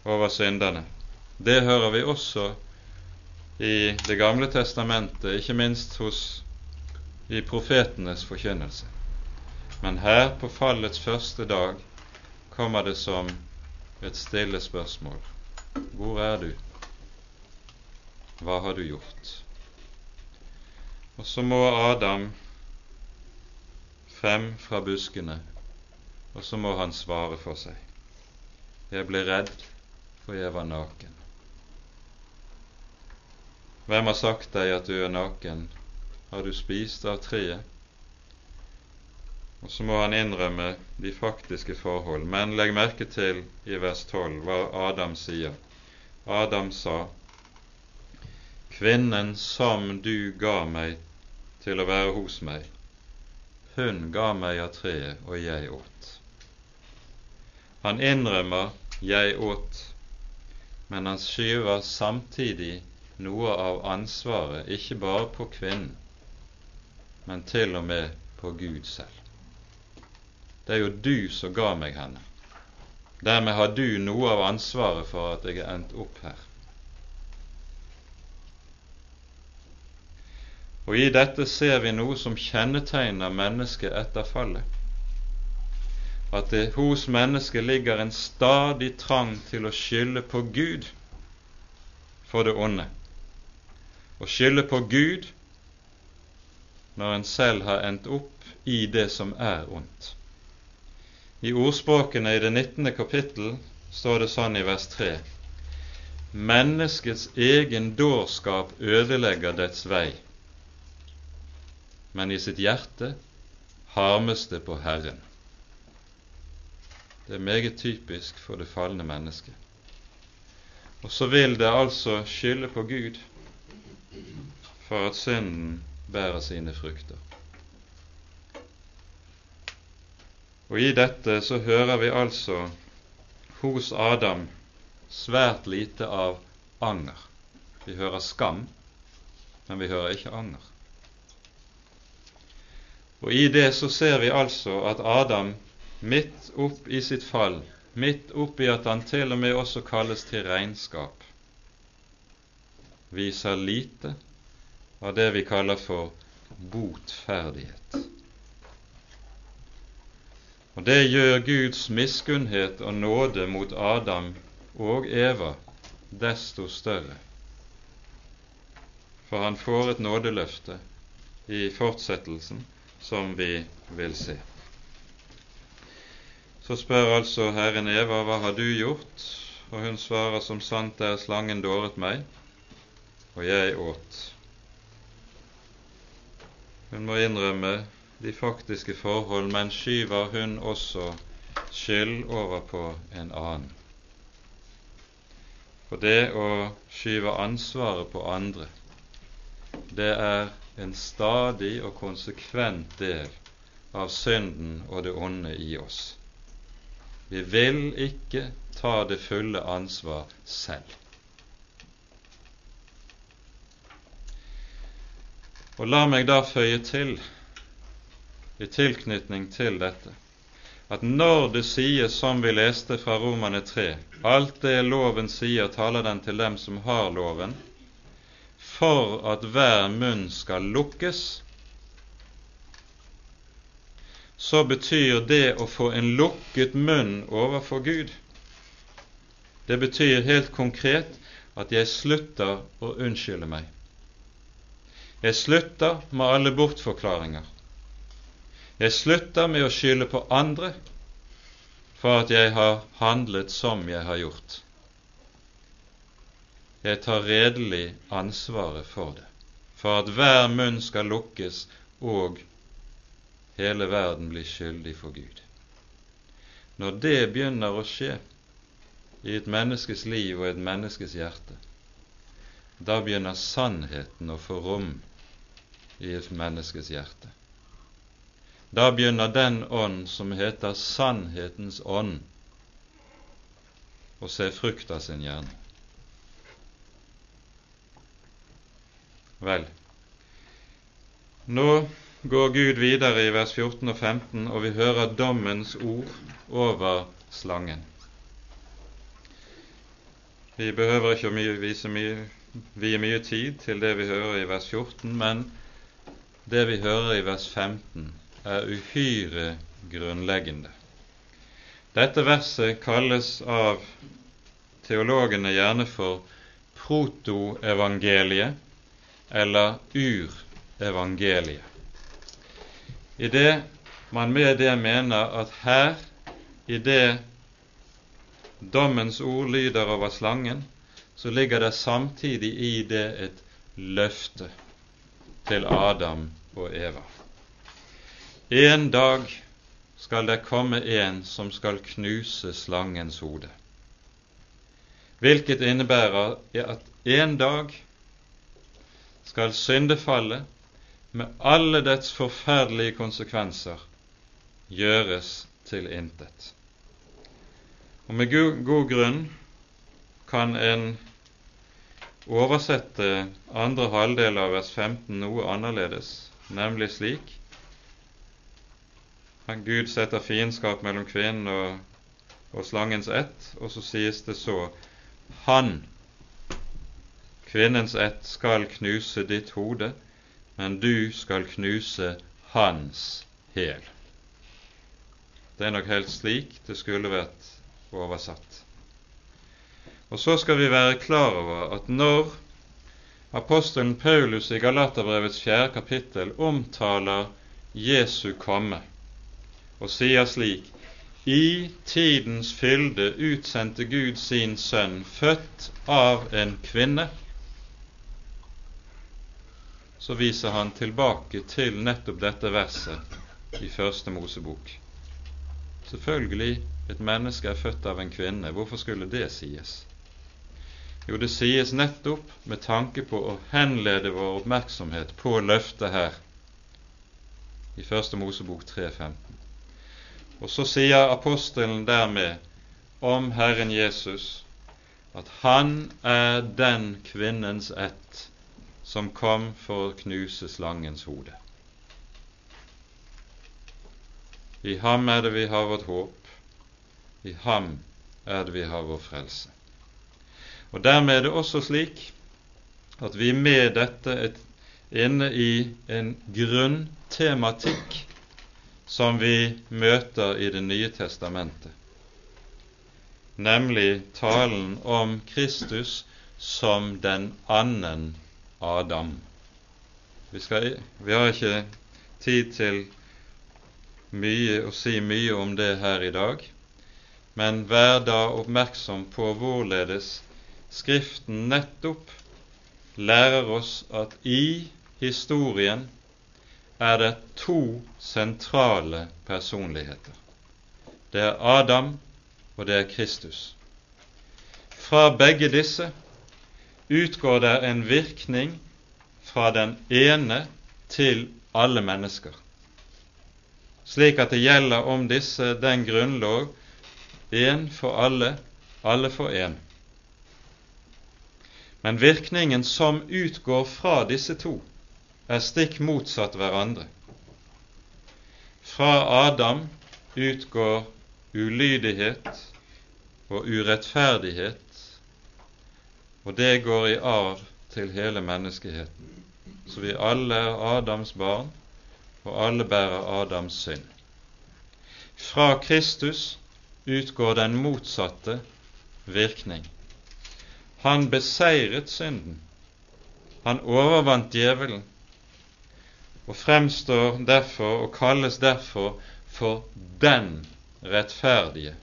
over synderne. Det hører vi også i Det gamle testamentet, ikke minst hos, i profetenes forkynnelse. Men her på fallets første dag kommer det som et stille spørsmål. Hvor er du? Hva har du gjort? Og så må Adam frem fra buskene, og så må han svare for seg. Jeg ble redd, for jeg var naken. Hvem har sagt deg at du er naken? Har du spist av treet? Og så må han innrømme de faktiske forhold. Men legg merke til i vers 12 hva Adam sier. Adam sa, Kvinnen som du ga meg til å være hos meg, hun ga meg av treet, og jeg åt. Han innrømmer 'jeg åt', men han skyver samtidig noe av ansvaret ikke bare på kvinnen, men til og med på Gud selv. Det er jo du som ga meg henne. Dermed har du noe av ansvaret for at jeg er endt opp her. Og i dette ser vi noe som kjennetegner mennesket etter fallet. at det hos mennesket ligger en stadig trang til å skylde på Gud for det onde. Å skylde på Gud når en selv har endt opp i det som er ondt. I ordspråkene i det 19. kapittel står det sånn i vers 3.: Menneskets egen dårskap ødelegger dets vei, men i sitt hjerte harmes det på Herren. Det er meget typisk for det falne mennesket. Og så vil det altså skylde på Gud for at synden bærer sine frukter. Og i dette så hører vi altså hos Adam svært lite av anger. Vi hører skam, men vi hører ikke anger. Og i det så ser vi altså at Adam midt opp i sitt fall, midt opp i at han til og med også kalles til regnskap, viser lite av det vi kaller for botferdighet. Og det gjør Guds miskunnhet og nåde mot Adam og Eva desto større. For han får et nådeløfte i fortsettelsen som vi vil se. Så spør altså Herren Eva, hva har du gjort? Og hun svarer, som sant er, slangen dåret meg, og jeg åt. Hun må innrømme de faktiske forhold, men skyver hun også skyld over på en annen. For det å skyve ansvaret på andre, det er en stadig og konsekvent del av synden og det onde i oss. Vi vil ikke ta det fulle ansvar selv. Og la meg da føye til, i tilknytning til dette, at når det sies, som vi leste fra Romane 3, alt det loven sier, taler den til dem som har loven, for at hver munn skal lukkes, så betyr det å få en lukket munn overfor Gud Det betyr helt konkret at jeg slutter å unnskylde meg. Jeg slutter med alle bortforklaringer. Jeg slutter med å skylde på andre for at jeg har handlet som jeg har gjort. Jeg tar redelig ansvaret for det, for at hver munn skal lukkes og hele verden blir skyldig for Gud. Når det begynner å skje i et menneskes liv og et menneskes hjerte, da begynner sannheten å få rom i et menneskes hjerte. Da begynner den ånd som heter sannhetens ånd, å se frukt av sin gjerning. Vel, nå går Gud videre i vers 14 og 15, og vi hører dommens ord over slangen. Vi behøver ikke å mye, vie mye tid til det vi hører i vers 14, men det vi hører i vers 15, er uhyre grunnleggende. Dette verset kalles av teologene gjerne for protoevangeliet eller urevangeliet det man med det mener at her, i det dommens ord lyder over slangen, så ligger det samtidig i det et løfte til Adam og Eva. En dag skal det komme en som skal knuse slangens hode, hvilket innebærer at en dag skal syndefallet med alle dets forferdelige konsekvenser gjøres til intet. Og med god, god grunn kan en oversette andre halvdel av vers 15 noe annerledes, nemlig slik at Gud setter fiendskap mellom kvinnen og, og slangens ett, og så sies det så Han, kvinnens ett, skal knuse ditt hode, men du skal knuse hans hæl. Det er nok helt slik det skulle vært oversatt. Og så skal vi være klar over at når apostelen Paulus i Galaterbrevets fjerde kapittel omtaler Jesu komme og sier slik i tidens fylde utsendte Gud sin sønn, født av en kvinne, så viser han tilbake til nettopp dette verset i Første Mosebok. Selvfølgelig, et menneske er født av en kvinne. Hvorfor skulle det sies? Jo, det sies nettopp med tanke på å henlede vår oppmerksomhet på løftet her i Første Mosebok 3.15. Og så sier apostelen dermed om Herren Jesus at han er den kvinnens ett som kom for å knuse slangens hode. I ham er det vi har vårt håp, i ham er det vi har vår frelse. Og Dermed er det også slik at vi med dette er inne i en grunntematikk som vi møter i Det nye testamentet, nemlig talen om Kristus som den annen Adam. Vi, skal, vi har ikke tid til mye å si mye om det her i dag, men vær da oppmerksom på hvorledes Skriften nettopp lærer oss at i historien er det to sentrale personligheter. Det er Adam, og det er Kristus. Fra begge disse utgår det en virkning fra den ene til alle mennesker, slik at det gjelder om disse den grunnlov én for alle, alle for én. Men virkningen som utgår fra disse to, er stikk motsatt hverandre. Fra Adam utgår ulydighet og urettferdighet og det går i arv til hele menneskeheten. Så vi alle er Adams barn, og alle bærer Adams synd. Fra Kristus utgår den motsatte virkning. Han beseiret synden. Han overvant djevelen, og fremstår derfor og kalles derfor for den rettferdige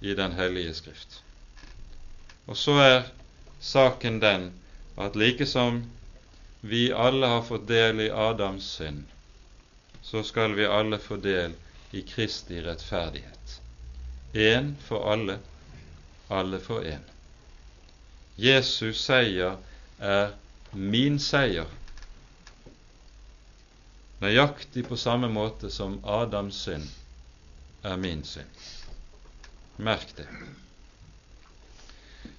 i Den hellige Skrift. Og så er saken den at like som vi alle har fått del i Adams synd, så skal vi alle få del i Kristi rettferdighet. Én for alle, alle for én. Jesus seier er min seier, nøyaktig på samme måte som Adams synd er min synd. Merk det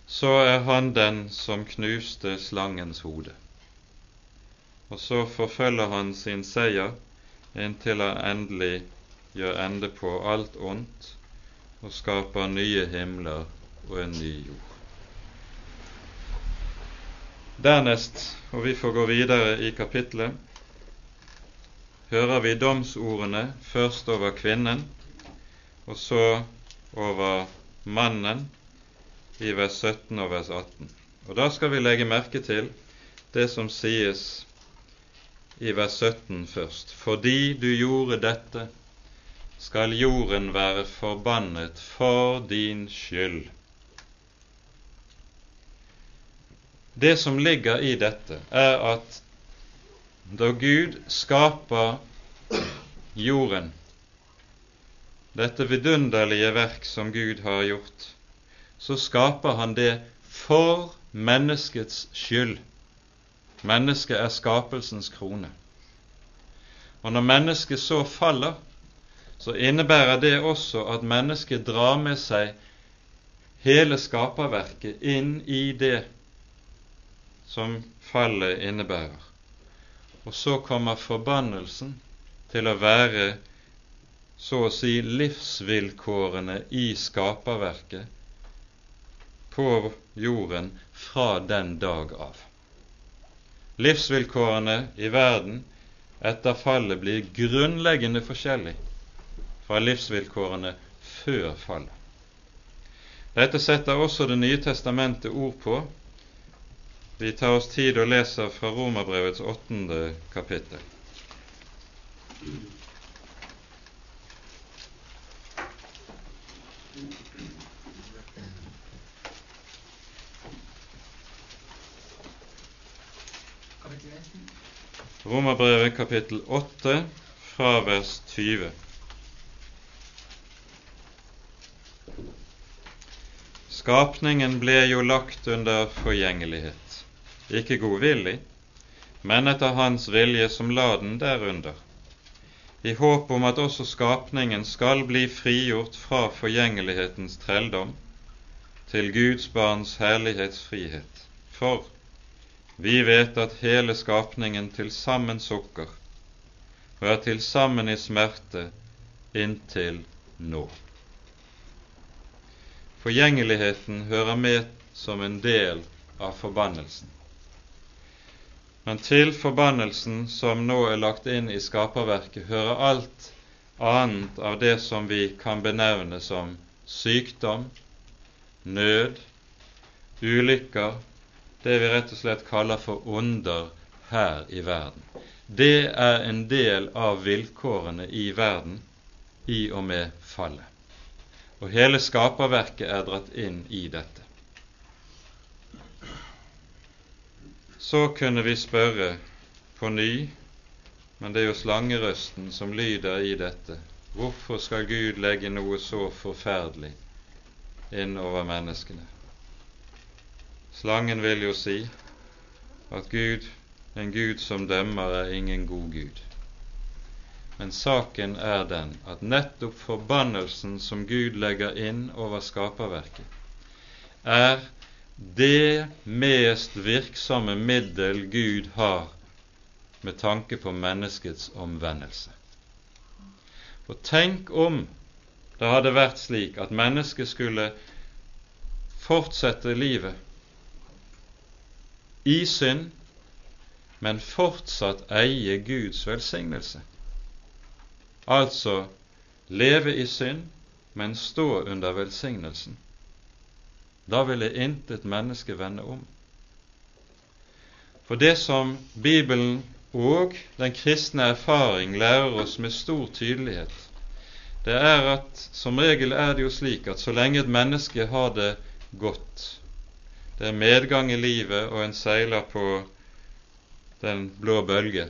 så er han den som knuste slangens hode. Og så forfølger han sin seier inntil han endelig gjør ende på alt ondt og skaper nye himler og en ny jord. Dernest, og vi får gå videre i kapitlet, hører vi domsordene først over kvinnen og så over mannen i vers 17 og vers 18. Og Da skal vi legge merke til det som sies i vers 17 først. Fordi du gjorde dette, skal jorden være forbannet for din skyld. Det som ligger i dette, er at da Gud skaper jorden, dette vidunderlige verk som Gud har gjort, så skaper han det for menneskets skyld. Mennesket er skapelsens krone. Og når mennesket så faller, så innebærer det også at mennesket drar med seg hele skaperverket inn i det som fallet innebærer. Og så kommer forbannelsen til å være så å si livsvilkårene i skaperverket på jorden fra den dag av. Livsvilkårene i verden etter fallet blir grunnleggende forskjellig fra livsvilkårene før fallet. Dette setter også Det nye testamentet ord på. Vi tar oss tid og leser fra Romerbrevets åttende kapittel. Romerbrevet kapittel 8 fra vers 20. Skapningen ble jo lagt under forgjengelighet, ikke godvillig, men etter Hans vilje som la den derunder, i håp om at også skapningen skal bli frigjort fra forgjengelighetens trelldom til Guds barns herlighetsfrihet. For vi vet at hele skapningen til sammen sukker og er til sammen i smerte inntil nå. Forgjengeligheten hører med som en del av forbannelsen. Men til forbannelsen som nå er lagt inn i skaperverket, hører alt annet av det som vi kan benevne som sykdom, nød, ulykker, det vi rett og slett kaller for onder her i verden. Det er en del av vilkårene i verden i og med fallet og hele skaperverket er dratt inn i dette. Så kunne vi spørre på ny, men det er jo slangerøsten som lyder i dette, hvorfor skal Gud legge noe så forferdelig innover menneskene? Slangen vil jo si at Gud, en Gud som dømmer, er ingen god Gud. Men saken er den at nettopp forbannelsen som Gud legger inn over skaperverket, er det mest virksomme middel Gud har med tanke på menneskets omvendelse. Og tenk om det hadde vært slik at mennesket skulle fortsette livet i synd, men fortsatt eie Guds velsignelse. Altså leve i synd, men stå under velsignelsen. Da ville intet menneske vende om. For det som Bibelen og den kristne erfaring lærer oss med stor tydelighet, det er at som regel er det jo slik at så lenge et menneske har det godt, det er medgang i livet, og en seiler på den blå bølge,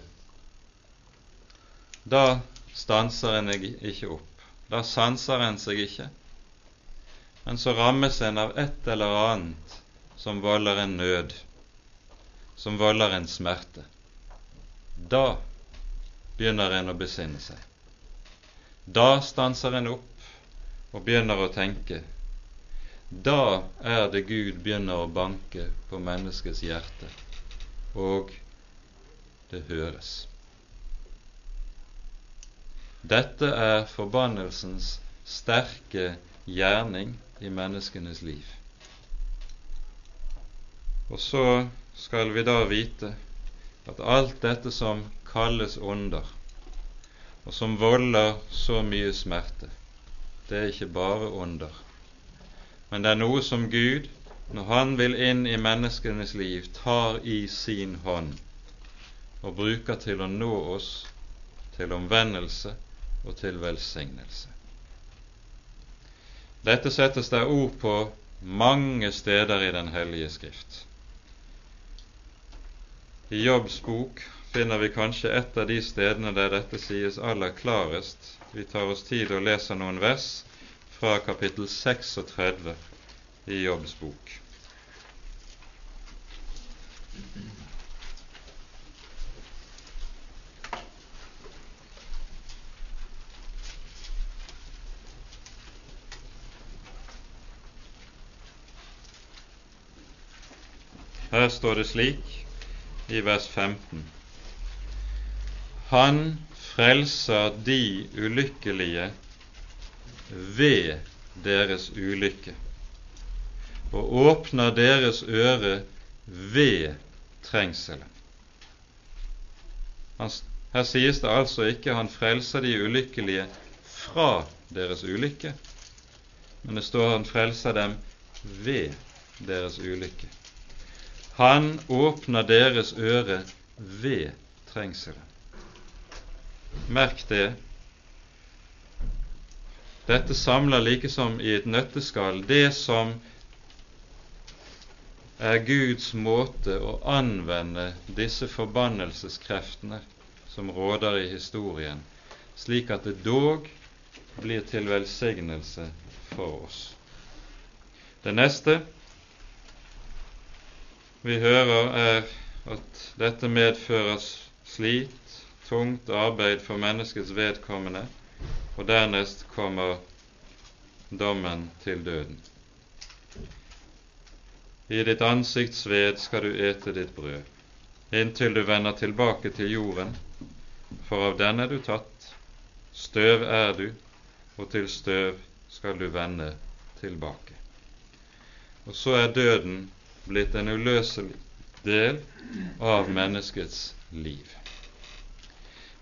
da stanser en ikke opp. Da sanser en seg ikke. Men så rammes en av et eller annet som volder en nød, som volder en smerte. Da begynner en å besinne seg. Da stanser en opp og begynner å tenke. Da er det Gud begynner å banke på menneskets hjerte, og det høres. Dette er forbannelsens sterke gjerning i menneskenes liv. Og så skal vi da vite at alt dette som kalles onder, og som volder så mye smerte, det er ikke bare onder, men det er noe som Gud, når Han vil inn i menneskenes liv, tar i sin hånd og bruker til å nå oss til omvendelse og til velsignelse. Dette settes der ord på mange steder i Den hellige skrift. I Jobbs bok finner vi kanskje et av de stedene der dette sies aller klarest. Vi tar oss tid og leser noen vers fra kapittel 36 i Jobbs bok. Her står det slik i vers 15.: Han frelser de ulykkelige ved deres ulykke og åpner deres øre ved trengselen. Her sies det altså ikke 'han frelser de ulykkelige fra deres ulykke, men det står han frelser dem ved deres ulykke. Han åpner deres øre ved trengselen. Merk det. Dette samler likesom i et nøtteskall det som er Guds måte å anvende disse forbannelseskreftene som råder i historien, slik at det dog blir til velsignelse for oss. Det neste vi hører, er at dette medfører slit, tungt arbeid for menneskets vedkommende, og dernest kommer dommen til døden. I ditt ansikts sved skal du ete ditt brød, inntil du vender tilbake til jorden, for av den er du tatt. Støv er du, og til støv skal du vende tilbake. Og så er døden blitt en uløselig del av menneskets liv.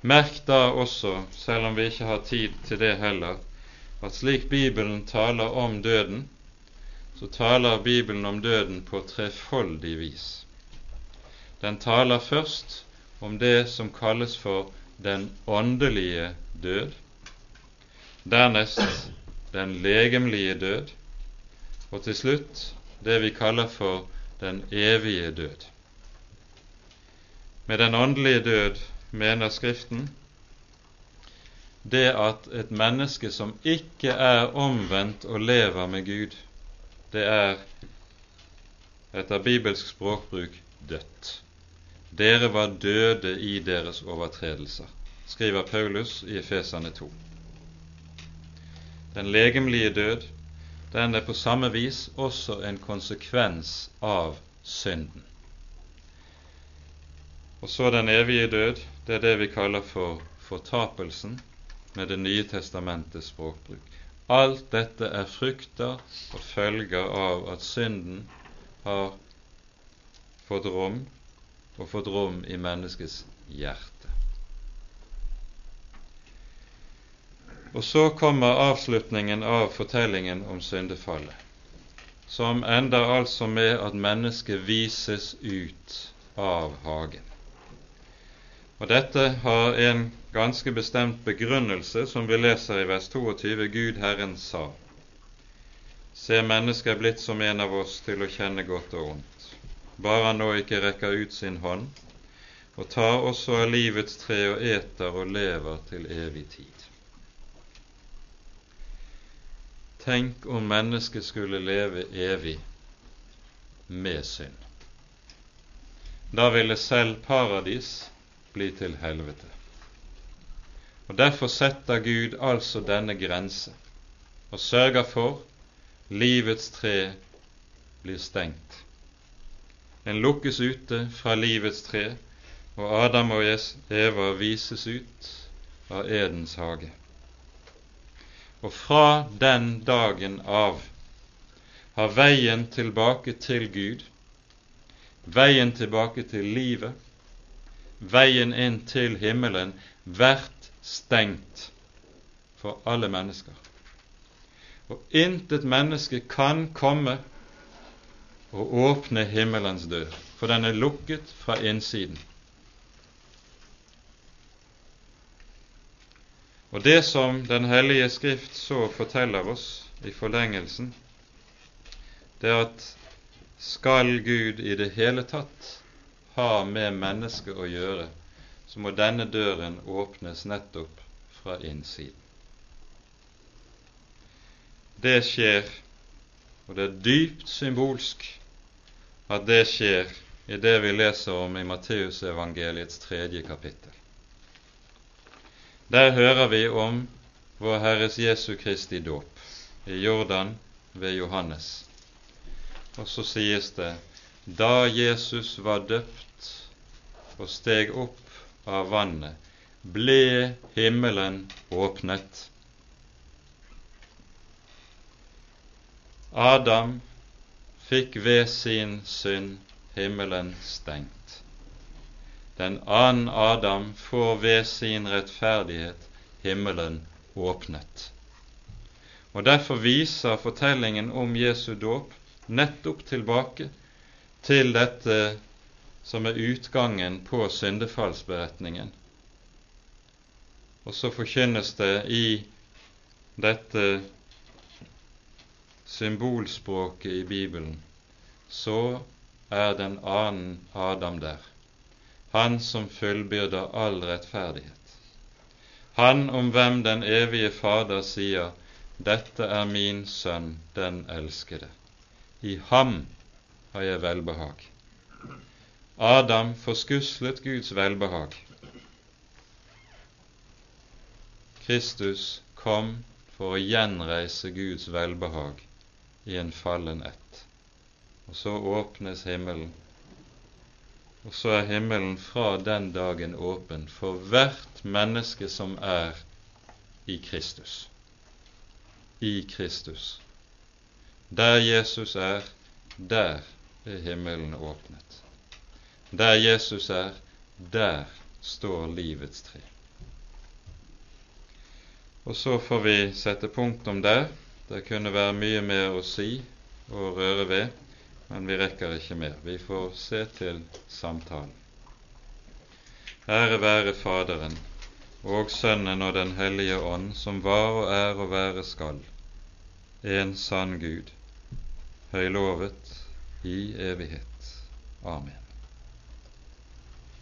Merk da også, selv om vi ikke har tid til det heller, at slik Bibelen taler om døden, så taler Bibelen om døden på trefoldig vis. Den taler først om det som kalles for den åndelige død, dernest den legemlige død, og til slutt det vi kaller for den evige død. Med den åndelige død mener Skriften det at et menneske som ikke er omvendt og lever med Gud, det er etter bibelsk språkbruk dødt. Dere var døde i deres overtredelser, skriver Paulus i Efesane 2. Den legemlige død, den er på samme vis også en konsekvens av synden. Og så den evige død, det er det vi kaller for fortapelsen med Det nye testamentets språkbruk. Alt dette er frukter og følger av at synden har fått rom, og fått rom i menneskets hjerte. Og så kommer avslutningen av fortellingen om syndefallet, som ender altså med at mennesket vises ut av hagen. Og dette har en ganske bestemt begrunnelse, som vi leser i vers 22. Gud Herren sa:" Se, mennesket er blitt som en av oss til å kjenne godt og ondt, bare han nå ikke rekker ut sin hånd og tar også av livets tre og eter og lever til evig tid. Tenk om mennesket skulle leve evig med synd. Da ville selv paradis bli til helvete. Og Derfor setter Gud altså denne grense og sørger for livets tre blir stengt. En lukkes ute fra livets tre, og Adam og Eva vises ut av Edens hage. Og fra den dagen av har veien tilbake til Gud, veien tilbake til livet, veien inn til himmelen vært stengt for alle mennesker. Og intet menneske kan komme og åpne himmelens dør, for den er lukket fra innsiden. Og det som Den hellige Skrift så forteller oss i forlengelsen, det er at skal Gud i det hele tatt har med mennesket å gjøre, så må denne døren åpnes nettopp fra innsiden. Det skjer, og det er dypt symbolsk at det skjer i det vi leser om i Matteusevangeliets tredje kapittel. Der hører vi om vår Herres Jesu Kristi dåp i Jordan ved Johannes. Og så sies det da Jesus var døpt og steg opp av vannet, ble himmelen åpnet. Adam fikk ved sin synd himmelen stengt. Den annen Adam får ved sin rettferdighet himmelen åpnet. Og Derfor viser fortellingen om Jesu dåp nettopp tilbake til dette som er utgangen på syndefallsberetningen. Og så forkynnes det i dette symbolspråket i Bibelen, så er den annen Adam der, han som fullbyrder all rettferdighet. Han om hvem den evige Fader sier, dette er min sønn, den elskede. I ham har jeg velbehag. Adam forskuslet Guds velbehag. Kristus kom for å gjenreise Guds velbehag i en fallen ett. Og så åpnes himmelen. Og så er himmelen fra den dagen åpen for hvert menneske som er i Kristus. I Kristus. Der Jesus er, der er himmelen åpnet. Der Jesus er, der står livets tre. Og så får vi sette punktum der. Det kunne være mye mer å si og røre ved, men vi rekker ikke mer. Vi får se til samtalen. Ære være Faderen og Sønnen og Den hellige ånd, som var og er og være skal, en sann Gud, høylovet i evighet. Amen.